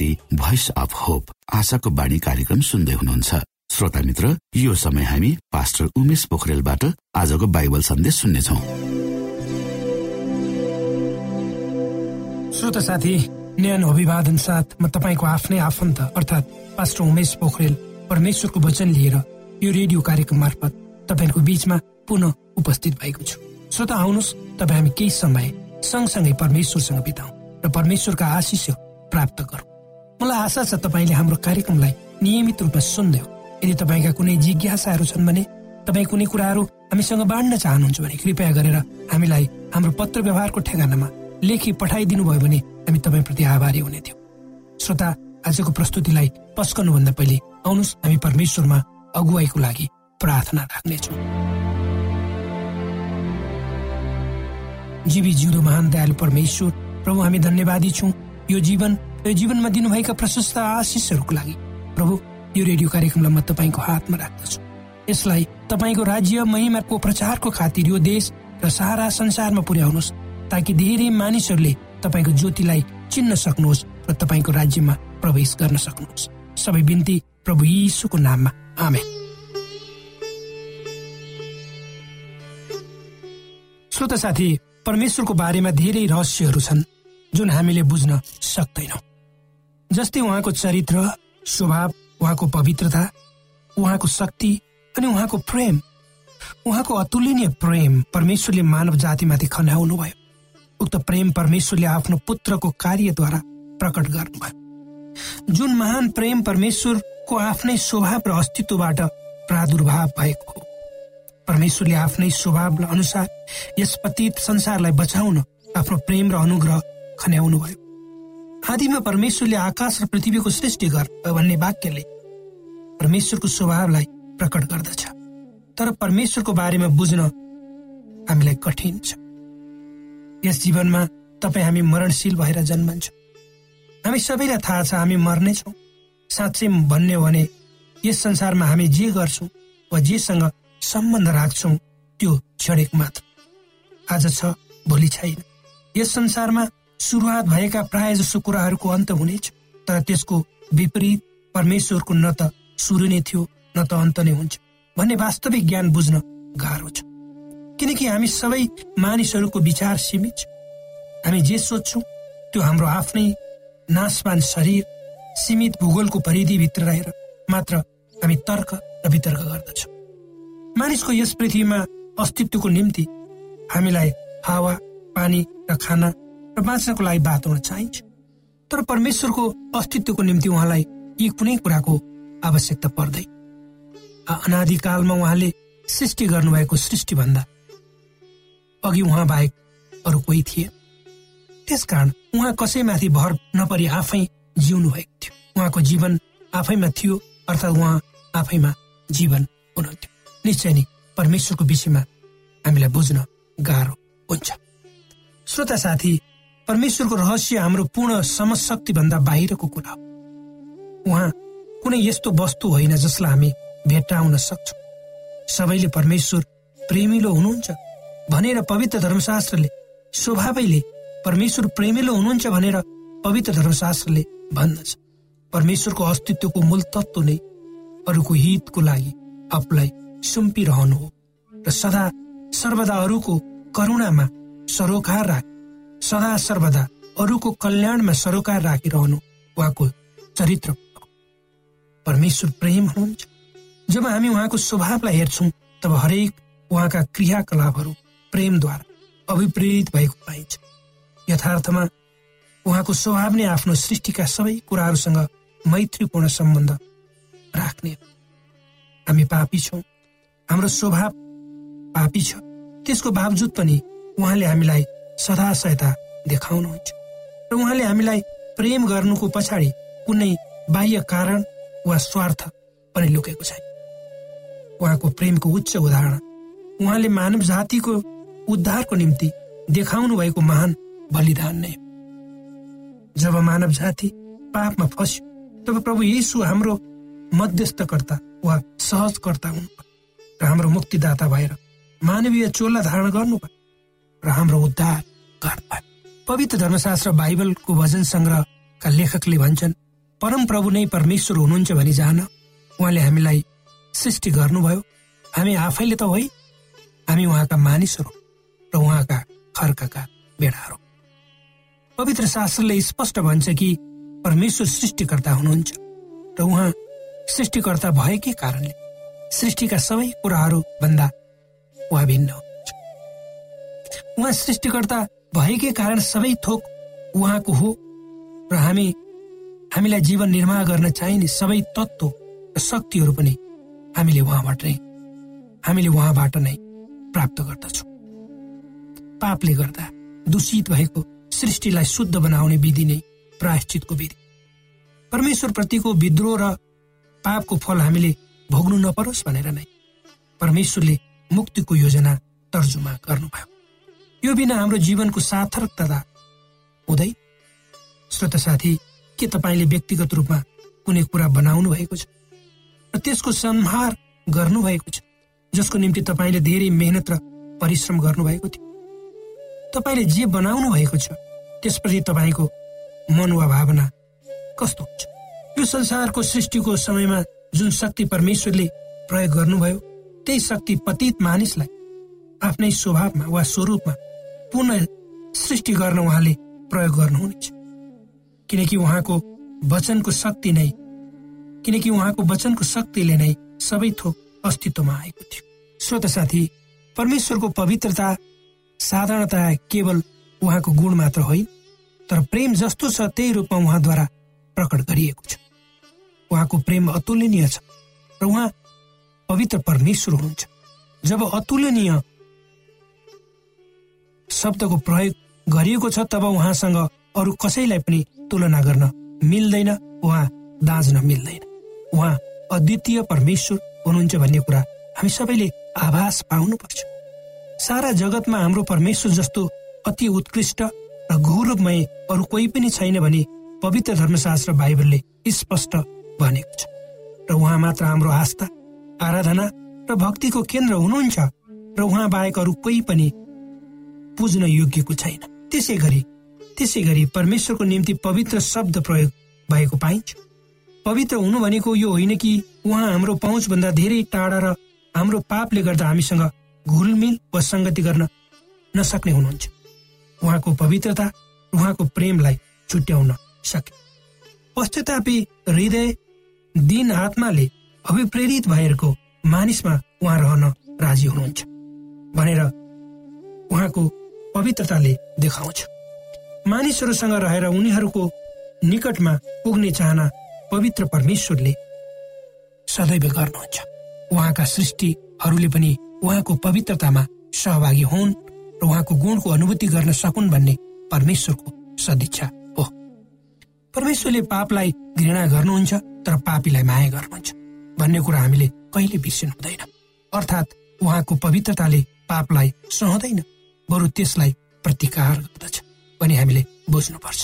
प्रस्तुति voice of hope आशाको बाणी कार्यक्रम सुन्दै हुनुहुन्छ। श्रोता मित्र यो समय हामी पास्टर उमेश पोखरेलबाट आजको बाइबल सन्देश सुन्नेछौ। श्रोता साथी न्यानो अभिवादन साथ म तपाईँको आफ्नै आफन्त अर्थात् पास्टर उमेश पोखरेल परमेश्वरको वचन लिएर यो रेडियो कार्यक्रम मार्फत तपाईँको बीचमा पुनः उपस्थित भएको छु। श्रोता आउनुहोस् तपाईँ हामी केही समय सँगसँगै परमेश्वरसँग बिताउँ र परमेश्वरका आशिष प्राप्त गरौँ। मलाई आशा छ तपाईँले हाम्रो कार्यक्रमलाई नियमित रूपमा सुन्दै यदि तपाईँका कुनै जिज्ञासाहरू छन् भने तपाईँ कुनै कुराहरू हामीसँग बाँड्न चाहनुहुन्छ भने कृपया गरेर हामीलाई हाम्रो पत्र व्यवहारको ठेगानामा लेखी पठाइदिनु भयो भने हामी तपाईँप्रति आभारी हुने थियौँ। श्रोता आजको प्रस्तुतिलाई पस्कनुभन्दा पहिले आउनुहोस् हामी परमेश्वरमा अगुवाईको लागि प्रार्थना राख्नेछौँ। जीवी जिउँदो महान दयालु परमेश्वर प्रभु हामी धन्यवादी छौँ। यो जीवन यो जीवनमा दिनुभएका प्रशस्त आशिषहरूको लागि। प्रभु यो रेडियो कार्यक्रमलाई म तपाईँको हातमा राख्दछु। यसलाई तपाईँको राज्य महिमाको प्रचारको खातिर यो देश र सारा संसारमा पुर्याउनुहोस् ताकि धेरै मानिसहरूले तपाईँको ज्योतिलाई चिन्न सक्नुहोस् र तपाईँको राज्यमा प्रवेश गर्न सक्नुहोस्। सबै बिन्ती प्रभु यीशुको नाममा। आमे श्रोता साथी परमेश्वरको बारेमा धेरै रहस्यहरू छन् जुन हामीले बुझ्न सक्दैनौँ। जस्तै उहाँको चरित्र स्वभाव उहाँको पवित्रता उहाँको शक्ति अनि उहाँको प्रेम उहाँको अतुलनीय प्रेम परमेश्वरले मानव जातिमाथि खन्याउनु भयो। उक्त प्रेम परमेश्वरले आफ्नो पुत्रको कार्यद्वारा प्रकट गर्नुभयो। जुन महान प्रेम परमेश्वरको आफ्नै स्वभाव र अस्तित्वबाट प्रादुर्भाव भएको हो परमेश्वरले आफ्नै स्वभाव अनुसार यस पतित संसारलाई बचाउन आफ्नो प्रेम र अनुग्रह खन्याउनु भयो आदिमा परमेश्वरले आकाश र पृथ्वीको सृष्टि गर भन्ने वाक्यले परमेश्वरको स्वभावलाई प्रकट गर्दछ। तर परमेश्वरको बारेमा बुझ्न हामीलाई कठिन छ। यस जीवनमा तपाईँ हामी मरणशील भएर जन्मन्छौँ। हामी सबैलाई थाहा छ हामी मर्नेछौँ साँच्चै भन्ने हो भने यस संसारमा हामी जे गर्छौँ वा जेसँग सम्बन्ध राख्छौँ त्यो क्षणिक मात्र। आज छ भोलि छैन। यस संसारमा सुरुवात भएका प्राय जसो कुराहरूको अन्त हुनेछ तर त्यसको विपरीत परमेश्वरको न त सुरु नै थियो न त अन्त नै हुन्छ भन्ने वास्तविक ज्ञान बुझ्न गाह्रो छ। किनकि हामी सबै मानिसहरूको विचार सीमित छ। हामी जे सोध्छौँ त्यो हाम्रो आफ्नै नाशवान शरीर सीमित भूगोलको परिधिभित्र रहेर मात्र हामी तर्क र वितर्क गर्दछौँ। मानिसको यस पृथ्वीमा अस्तित्वको निम्ति हामीलाई हावा पानी र खाना र बाँच्नको लागि बात हुन चाहिन्छ तर परमेश्वरको अस्तित्वको निम्ति उहाँलाई यी कुनै कुराको आवश्यकता पर्दैन। अनादिकालमा उहाँले सृष्टि गर्नुभएको सृष्टिभन्दा अघि उहाँ बाहेक अरू कोही थिए। त्यसकारण उहाँ कसैमाथि भर नपरी आफै जिउनु भएको थियो। उहाँको जीवन आफैमा थियो अर्थात् उहाँ आफैमा जीवन हुनुहुन्थ्यो। निश्चय नै परमेश्वरको विषयमा हामीलाई बुझ्न गाह्रो हुन्छ। श्रोता साथी परमेश्वरको रहस्य हाम्रो पूर्ण समशक्ति भन्दा बाहिरको कुरा हो। उहाँ कुनै यस्तो वस्तु होइन जसलाई हामी भेट्टाउन सक्छौँ। सबैले परमेश्वर प्रेमिलो हुनुहुन्छ भनेर पवित्र धर्मशास्त्रले स्वभावैले परमेश्वर प्रेमिलो हुनुहुन्छ भनेर पवित्र धर्मशास्त्रले भन्दछ। परमेश्वरको अस्तित्वको मूल तत्व नै अरूको हितको लागि आफूलाई सुम्पिरहनु हो। र सदा सर्वदा अरूको करुणामा सरोकार राख। सदा सर्वदा अरूको कल्याणमा सरोकार राखिरहनु उहाँको चरित्र परमेश्वर प्रेम हुनुहुन्छ। जब हामी उहाँको स्वभावलाई हेर्छौँ तब हरेक उहाँका क्रियाकलापहरू प्रेमद्वारा अभिप्रेरित भएको पाइन्छ। यथार्थमा उहाँको स्वभाव नै आफ्नो सृष्टिका सबै कुराहरूसँग मैत्रीपूर्ण सम्बन्ध राख्ने। हामी पापी छौँ। हाम्रो स्वभाव पापी छ। त्यसको बावजुद पनि उहाँले हामीलाई सदा सहायता देखाउनुहुन्छ। र उहाँले हामीलाई प्रेम गर्नुको पछाडि कुनै बाह्य कारण वा स्वार्थ पनि लुकेको छैन। उहाँको प्रेमको उच्च उदाहरण उहाँले मानव जातिको उद्धारको निम्ति देखाउनु भएको महान बलिदान नै जब मानव जाति पापमा फस्यो तब प्रभु यीशु हाम्रो मध्यस्थकर्ता वा सहजकर्ता हुनु र हाम्रो मुक्तिदाता भएर मानवीय चोला धारण गर्नुभयो र हाम्रो उद्धार गर्नुभयो पवित्र धर्मशास्त्र बाइबलको भजन सङ्ग्रहका लेखकले भन्छन् परम प्रभु नै परमेश्वर हुनुहुन्छ भनी जान। उहाँले हामीलाई सृष्टि गर्नुभयो। हामी आफैले त होइ। हामी उहाँका मानिसहरू र उहाँका खर्कका बेडाहरू पवित्र शास्त्रले स्पष्ट भन्छ कि परमेश्वर सृष्टिकर्ता हुनुहुन्छ र उहाँ सृष्टिकर्ता भएकै कारणले सृष्टिका सबै कुराहरू भन्दा उहाँ भिन्न हुनुहुन्छ। उहाँ सृष्टिकर्ता भएकै कारण सबै थोक उहाँको हो र हामी हामीलाई जीवन निर्वाह गर्न चाहिने सबै तत्त्व र शक्तिहरू पनि हामीले उहाँबाट नै हामीले उहाँबाट नै प्राप्त गर्दछौँ। पापले गर्दा दूषित भएको सृष्टिलाई शुद्ध बनाउने विधि नै प्रायश्चितको विधि। परमेश्वर प्रतिको विद्रोह र पापको फल हामीले भोग्नु नपरोस् भनेर नै परमेश्वरले मुक्तिको योजना तर्जुमा गर्नुभयो। यो बिना हाम्रो जीवनको सार्थकता हुँदै श्रोत साथी के तपाईँले व्यक्तिगत रूपमा कुनै कुरा बनाउनु भएको छ? र त्यसको संहार गर्नुभएको छ जसको निम्ति तपाईँले धेरै मेहनत र परिश्रम गर्नुभएको थियो। तपाईँले जे बनाउनु भएको छ त्यसप्रति तपाईँको मन वा भावना कस्तो हुन्छ? यो संसारको सृष्टिको समयमा जुन शक्ति परमेश्वरले प्रयोग गर्नुभयो त्यही शक्ति पतित मानिसलाई आफ्नै स्वभावमा वा स्वरूपमा पुनः सृष्टि गर्न उहाँले प्रयोग गर्नुहुनेछ। किनकि उहाँको वचनको शक्ति नै किनकि उहाँको वचनको शक्तिले नै सबै थोक अस्तित्वमा आएको थियो। श्रोत साथी परमेश्वरको पवित्रता साधारणता केवल उहाँको गुण मात्र होइन तर प्रेम जस्तो छ त्यही रूपमा उहाँद्वारा प्रकट गरिएको छ। उहाँको प्रेम अतुलनीय छ र उहाँ पवित्र परमेश्वर हुनुहुन्छ। जब अतुलनीय शब्दको प्रयोग गरिएको छ तब उहाँसँग अरू कसैलाई पनि तुलना गर्न मिल्दैन उहाँ दाँच्न मिल्दैन। उहाँ अद्वितीय परमेश्वर हुनुहुन्छ भन्ने कुरा हामी सबैले आभास पाउनुपर्छ। सारा जगतमा हाम्रो परमेश्वर जस्तो अति उत्कृष्ट र गौरवमय अरू कोही पनि छैन भने पवित्र धर्मशास्त्र बाइबलले स्पष्ट भनेको छ। र उहाँ मात्र हाम्रो आस्था आराधना र भक्तिको केन्द्र हुनुहुन्छ र उहाँ बाहेक अरू कोही पनि पुज्न योग्यको छैन। त्यसै गरी त्यसै गरी परमेश्वरको निम्ति पवित्र शब्द प्रयोग भएको पाइन्छ। पवित्र हुनु भनेको यो होइन कि उहाँ हाम्रो पहुँचभन्दा धेरै टाढा र हाम्रो पापले गर्दा हामीसँग घुलमिल वा सङ्गति गर्न नसक्ने हुनुहुन्छ। उहाँको पवित्रता उहाँको प्रेमलाई छुट्याउन सके। पश्चातापी हृदय दिन आत्माले अभिप्रेरित भएको मानिसमा उहाँ रहन राजी हुनुहुन्छ। भनेर उहाँको पवित्रताले देखाउँछ। मानिसहरूसँग रहेर उनीहरूको निकटमा पुग्ने चाहना पवित्र परमेश्वरले सदैव गर्नुहुन्छ। उहाँका सृष्टिहरूले पनि उहाँको पवित्रतामा सहभागी हुन् र उहाँको गुणको अनुभूति गर्न सकुन् भन्ने परमेश्वरको सदिच्छा हो। परमेश्वरले पापलाई घृणा गर्नुहुन्छ तर पापीलाई माया गर्नुहुन्छ भन्ने कुरा हामीले कहिले बिर्सिनु हुँदैन अर्थात् उहाँको पवित्रताले पापलाई सहँदैन। बरु त्यसलाई प्रतिकार गर्दछ भने हामीले बुझ्नुपर्छ।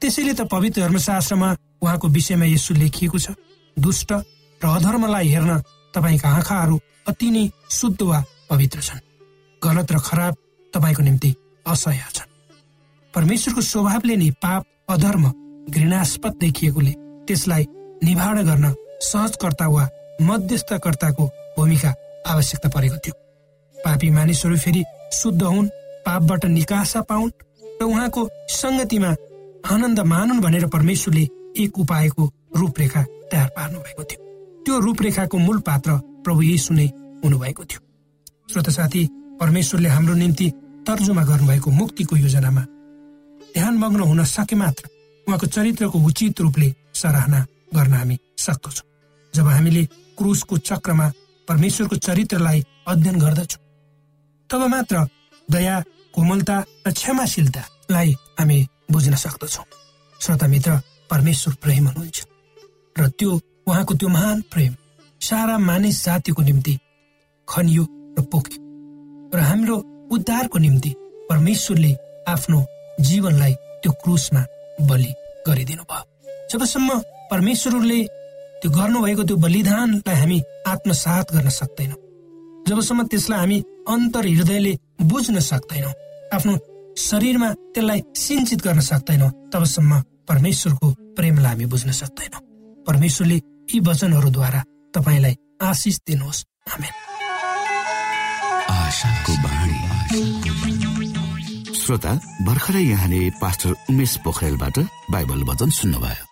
त्यसैले त पवित्र धर्मशास्त्रमा उहाँको विषयमा यसो लेखिएको छ दुष्ट र अधर्मलाई हेर्न तपाईँका आँखाहरू अति नै शुद्ध वा पवित्र छन्। गलत र खराब तपाईँको निम्ति असह्य छन्। परमेश्वरको स्वभावले नै पाप अधर्म घृणास्पद देखिएकोले त्यसलाई निवारण गर्न सहजकर्ता वा मध्यस्थकर्ताको भूमिका आवश्यकता परेको थियो। पापी मानिसहरू फेरि शुद्ध हुन् पापबाट निकासा पाउन् र उहाँको सङ्गतिमा आनन्द मानुन् भनेर परमेश्वरले एक उपायको रूपरेखा तयार पार्नु भएको थियो। त्यो रूपरेखाको मूल पात्र प्रभु यीशु नै हुनुभएको थियो। श्रोत साथी परमेश्वरले हाम्रो निम्ति तर्जुमा गर्नुभएको मुक्तिको योजनामा ध्यान मग्न हुन सके मात्र उहाँको चरित्रको उचित रूपले सराहना गर्न हामी सक्दछौँ। जब हामीले क्रुसको चक्रमा परमेश्वरको चरित्रलाई अध्ययन गर्दछौँ तब मात्र दया कोमलता र क्षमाशीलतालाई हामी बुझ्न सक्दछौँ। श्रोता मित्र परमेश्वर प्रेम हुनुहुन्छ। र त्यो उहाँको त्यो महान प्रेम सारा मानिस जातिको निम्ति खनियो र पोख्यो। र हाम्रो उद्धारको निम्ति परमेश्वरले आफ्नो जीवनलाई त्यो क्रुसमा बलि गरिदिनु भयो जबसम्म परमेश्वरले त्यो गर्नुभएको त्यो बलिदानलाई हामी आत्मसात गर्न सक्दैनौँ जबसम्म त्यसलाई हामी अन्तर हृदयले बुझ्न सक्दैनौँ आफ्नो शरीरमा त्यसलाई सिन्चित गर्न सक्दैनौ तबसम्म परमेश्वरको प्रेमलाई हामी बुझ्न सक्दैनौ। परमेश्वरले यी वचनहरूद्वारा तपाईँलाई आशिष दिनुहोस्। श्रोता भर्खरै यहाँले पास्टर उमेश पोखरेलबाट बाइबल वचन सुन्नुभयो।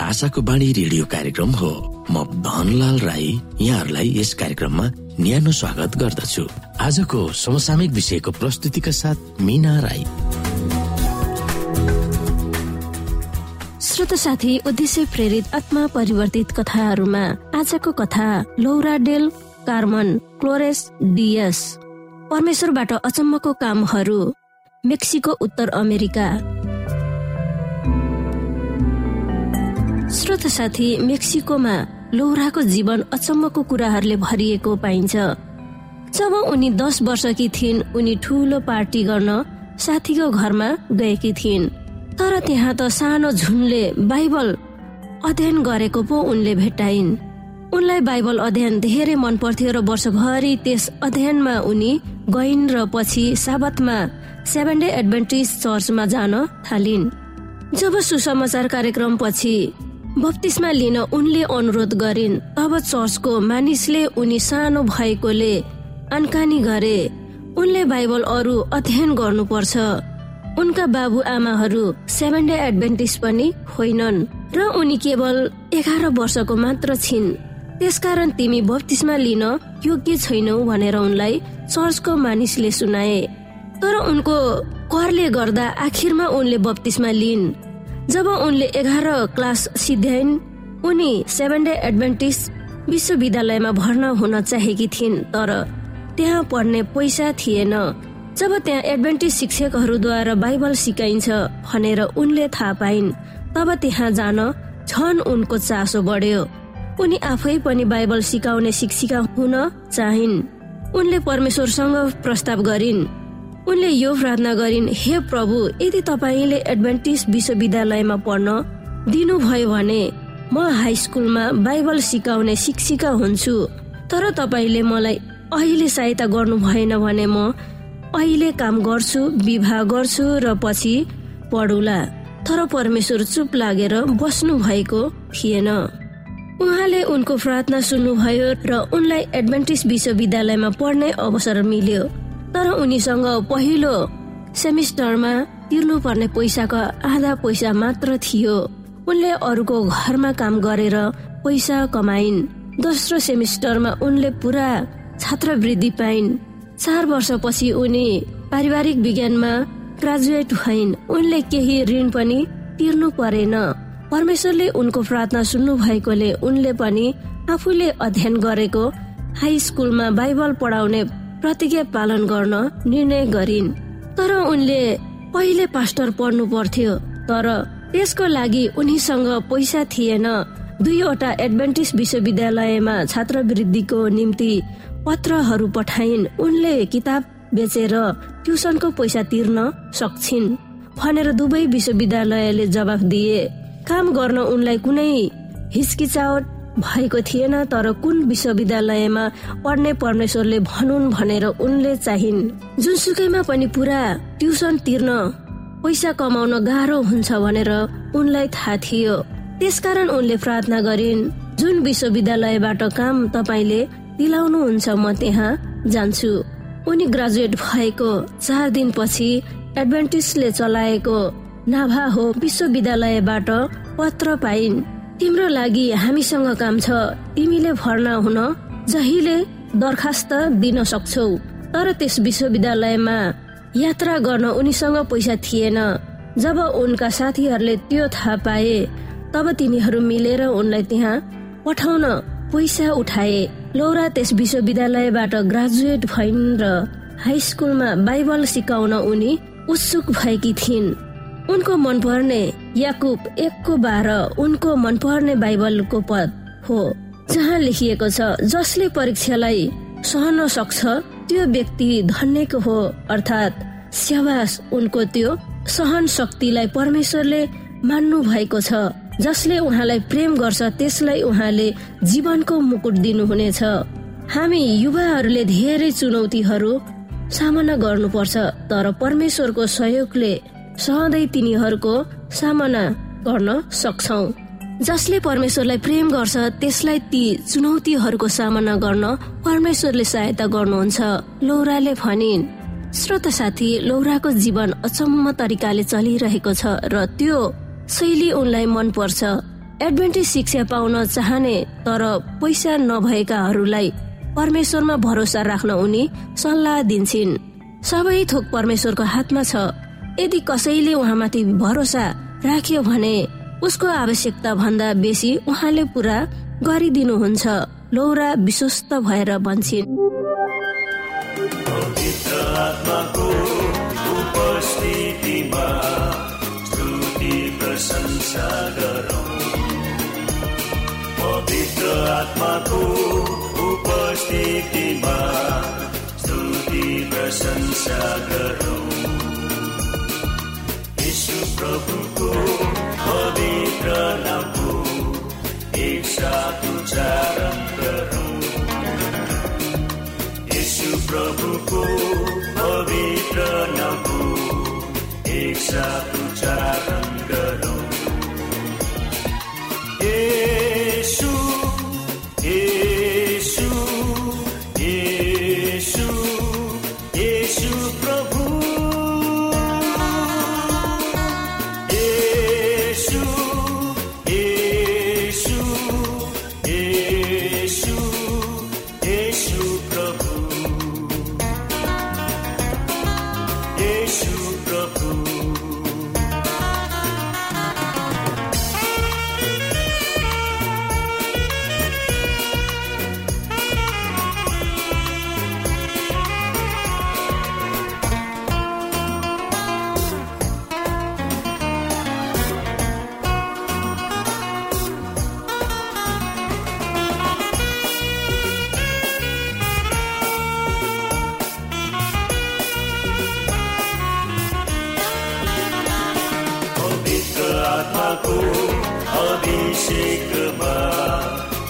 आशाको बाणी रेडियो कार्यक्रम हो। म धनलाल राई यहाँहरूलाई यस कार्यक्रममा न्यानो स्वागत गर्दछु। आजको समसामयिक विषयको प्रस्तुतिका साथ मिना राई। श्रोत साथी उद्देश्य प्रेरित आत्मा परिवर्तित कथाहरूमा आजको कथा Laura Del Carmen Flores Diaz. परमेश्वरबाट अचम्मको कामहरू मेक्सिको उत्तर अमेरिका। श्रोत साथी मेक्सिकोमा लोहराको जीवन अचम्मको कुराहरूले भरिएको पाइन्छ। जब उनी दस वर्षकी थिइन् उनी ठुलो पार्टी गर्न साथीको घरमा गएकी थिइन्। तर त्यहाँ त सानो झुनले बाइबल अध्ययन गरेको पो उनले भेटाइन् उनलाई बाइबल अध्ययन धेरै मन पर्थ्यो र वर्षभरि त्यस अध्ययनमा उनी गइन् र पछि साबतमा सेभेन डे एडभेन्टिज चर्चमा जान थालिन्। जब सुसमाचार कार्यक्रम पछि बत्तिसमा लिन उनले अनुरोध गरिन्। तब चर्चको मानिसले उनी सानो भएकोले अनकानी गरे। उनले बाइबल अरू अध्ययन गर्नुपर्छ। उनका बाबु आमाहरू सेभेन डे एडभेन्टिस पनि होइनन् र उनी केवल एघार वर्षको मात्र छिन्। त्यसकारण तिमी बत्तिसमा लिन योग्य छैनौ भनेर उनलाई चर्चको मानिसले सुनाए। तर उनको करले गर्दा आखिरमा उनले बत्तिसमा लिइन् जब उनले एघार क्लास सिद्ध्याइन् उनी सेभेन डे एडभेन्टिस विश्वविद्यालयमा भर्ना हुन चाहेकी थिइन् तर त्यहाँ पढ्ने पैसा थिएन। जब त्यहाँ एडभेन्टिस शिक्षकहरूद्वारा बाइबल सिकाइन्छ भनेर उनले थाहा पाइन् तब त्यहाँ जान झन उनको चासो बढ्यो। उनी आफै पनि बाइबल सिकाउने शिक्षिका हुन चाहिन्। उनले परमेश्वरसँग प्रस्ताव गरिन्। उनले यो प्रार्थना गरिन् हे प्रभु यदि तपाईँले एडभेन्टिस विश्वविद्यालयमा पढ्न दिनुभयो भने म हाई स्कुलमा बाइबल सिकाउने शिक्षिका हुन्छु। तर तपाईँले मलाई अहिले सहायता गर्नु भएन भने म अहिले काम गर्छु विवाह गर्छु र पछि पढौला। तर परमेश्वर चुप लागेर बस्नु भएको थिएन। उहाँले उनको प्रार्थना सुन्नुभयो र उनलाई एडभेन्टिस विश्वविद्यालयमा पढ्ने अवसर मिल्यो। तर उनीसँग पहिलो सेमिस्टरमा तिर्नु पर्ने पैसाको आधा पैसा मात्र थियो। उनले अरूको घरमा काम गरेर पैसा कमाइन्। दोस्रो सेमिस्टरमा उनले पुरा छात्रवृद्धि पाइन्। चार वर्षपछि उनी पारिवारिक विज्ञानमा ग्रेजुएट भइन्। उनले केही ऋण पनि तिर्नु परेन। परमेश्वरले उनको प्रार्थना सुन्नु भएकोले उनले पनि आफूले अध्ययन गरेको हाई स्कुलमा बाइबल पढाउने प्रतिज्ञा पालन गर्न निर्णय गरिन्। तर उनले पहिले पास्टर पढ्नु पर्थ्यो तर त्यसको लागि उनीसँग पैसा थिएन। दुईवटा एडभेन्टिस विश्वविद्यालयमा छात्रवृद्धिको निम्ति पत्रहरू पठाइन्। उनले किताब बेचेर ट्युसनको पैसा तिर्न सक्छिन् भनेर दुवै विश्वविद्यालयले जवाफ दिए। काम गर्न उनलाई कुनै हिचकिचावट भएको थिएन तर कुन विश्वविद्यालयमा पढ्ने परमेश्वरले भनुन् भनेर उनले चाहिन्। जुनसुकैमा पनि पुरा ट्युसन तिर्न पैसा कमाउन गाह्रो हुन्छ भनेर उनलाई थाहा थियो। त्यसकारण उनले प्रार्थना गरिन् जुन विश्वविद्यालयबाट काम तपाईँले दिलाउनुहुन्छ म त्यहाँ जान्छु। उनी ग्रेजुएट भएको चार दिनपछि एडभेन्टिसले चलाएको नाभा हो विश्वविद्यालयबाट पत्र पाइन्। तिम्रो लागि हामीसँग काम छ। तिमीले भर्ना हुन जहिले दरखास्त दिन सक्छौ। तर त्यस विश्वविद्यालयमा यात्रा गर्न उनीसँग पैसा थिएन। जब उनका साथीहरूले त्यो थाहा पाए तब तिनीहरू मिलेर उनलाई त्यहाँ पठाउन पैसा उठाए। लौरा त्यस विश्वविद्यालयबाट ग्रेजुएट भइन् र हाई स्कुलमा बाइबल सिकाउन उनी उत्सुक भएकी थिइन्। उनको मनपर्ने याकुब एकको बाह्र उनको मनपर्ने बाइबलको पद हो जहाँ लेखिएको छ जसले परीक्षालाई सहन सक्छ त्यो व्यक्ति धन्यको हो अर्थात् स्याबास उनको त्यो सहन शक्तिलाई परमेश्वरले मान्नु भएको छ जसले उहाँलाई प्रेम गर्छ त्यसलाई उहाँले जीवनको मुकुट दिनुहुनेछ। हामी युवाहरूले धेरै चुनौतीहरू सामना गर्नुपर्छ तर परमेश्वरको सहयोगले सहँदै तिनीहरूको सामना गर्न सक्छौ। जसले परमेश्वरलाई प्रेम गर्छ त्यसलाई ती चुनौतीहरूको सामना गर्न परमेश्वरले सहायता गर्नुहुन्छ लौराले भनिन् श्रोत साथी लौराको जीवन अचम्म तरिकाले चलिरहेको छ र त्यो शैली उनलाई मन पर्छ एडभेन्टेज शिक्षा पाउन चाहने तर पैसा नभएकाहरूलाई परमेश्वरमा भरोसा राख्न उनी सल्लाह दिन्छन्। सबै थोक परमेश्वरको हातमा छ। यदि कसैले उहाँमाथि भरोसा राख्यो भने उसको आवश्यकता भन्दा बेसी उहाँले पुरा गरिदिनुहुन्छ। लौरा विश्वस्त भएर भन्छन्। प्रशंसा गरौँ। यीशु प्रभुको पवित्र नामको एक साथ उच्चारण गरौँ यीशु प्रभुको पवित्र नामको एक साथ उच्चारण गरौँ येशू येशू येशू येशू प्रभु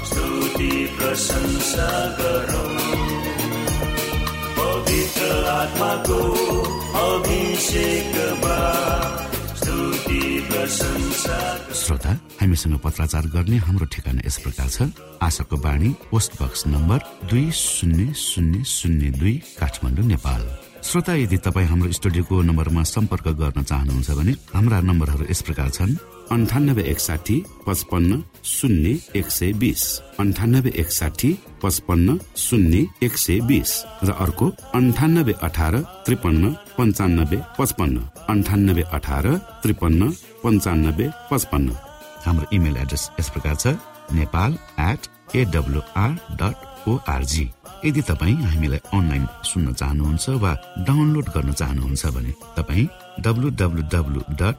स्तुति प्रशंसा पवित्र आत्माको श्रोता हामीसँग पत्राचार गर्ने हाम्रो ठेगाना यस प्रकार छ। आशाको बाणी पोस्ट बक्स नम्बर दुई शून्य शून्य शून्य दुई काठमाडौँ नेपाल। श्रोता यदि तपाईँ हाम्रो स्टुडियोको नम्बरमा सम्पर्क गर्न चाहनुहुन्छ भने हाम्रा नम्बरहरू यस प्रकार छन्। अन्ठानब्बे एकसाठी पचपन्न शून्य एक सय बिस अन्ठानब्बे एकसाठी पचपन्न शून्य एक सय बिस र अर्को अन्ठानब्बे अठार त्रिपन्न पञ्चानब्बे पचपन्न. अन्ठानब्बे अठार त्रिपन्न पञ्चानब्बे पचपन्न. हाम्रो इमेल एड्रेस यस प्रकार छ Nepal at AWR dot org यदि तपाईँ हामीलाई अनलाइन सुन्न चाहनुहुन्छ वा डाउनलोड गर्न चाहनुहुन्छ भने तपाईँ W W W dot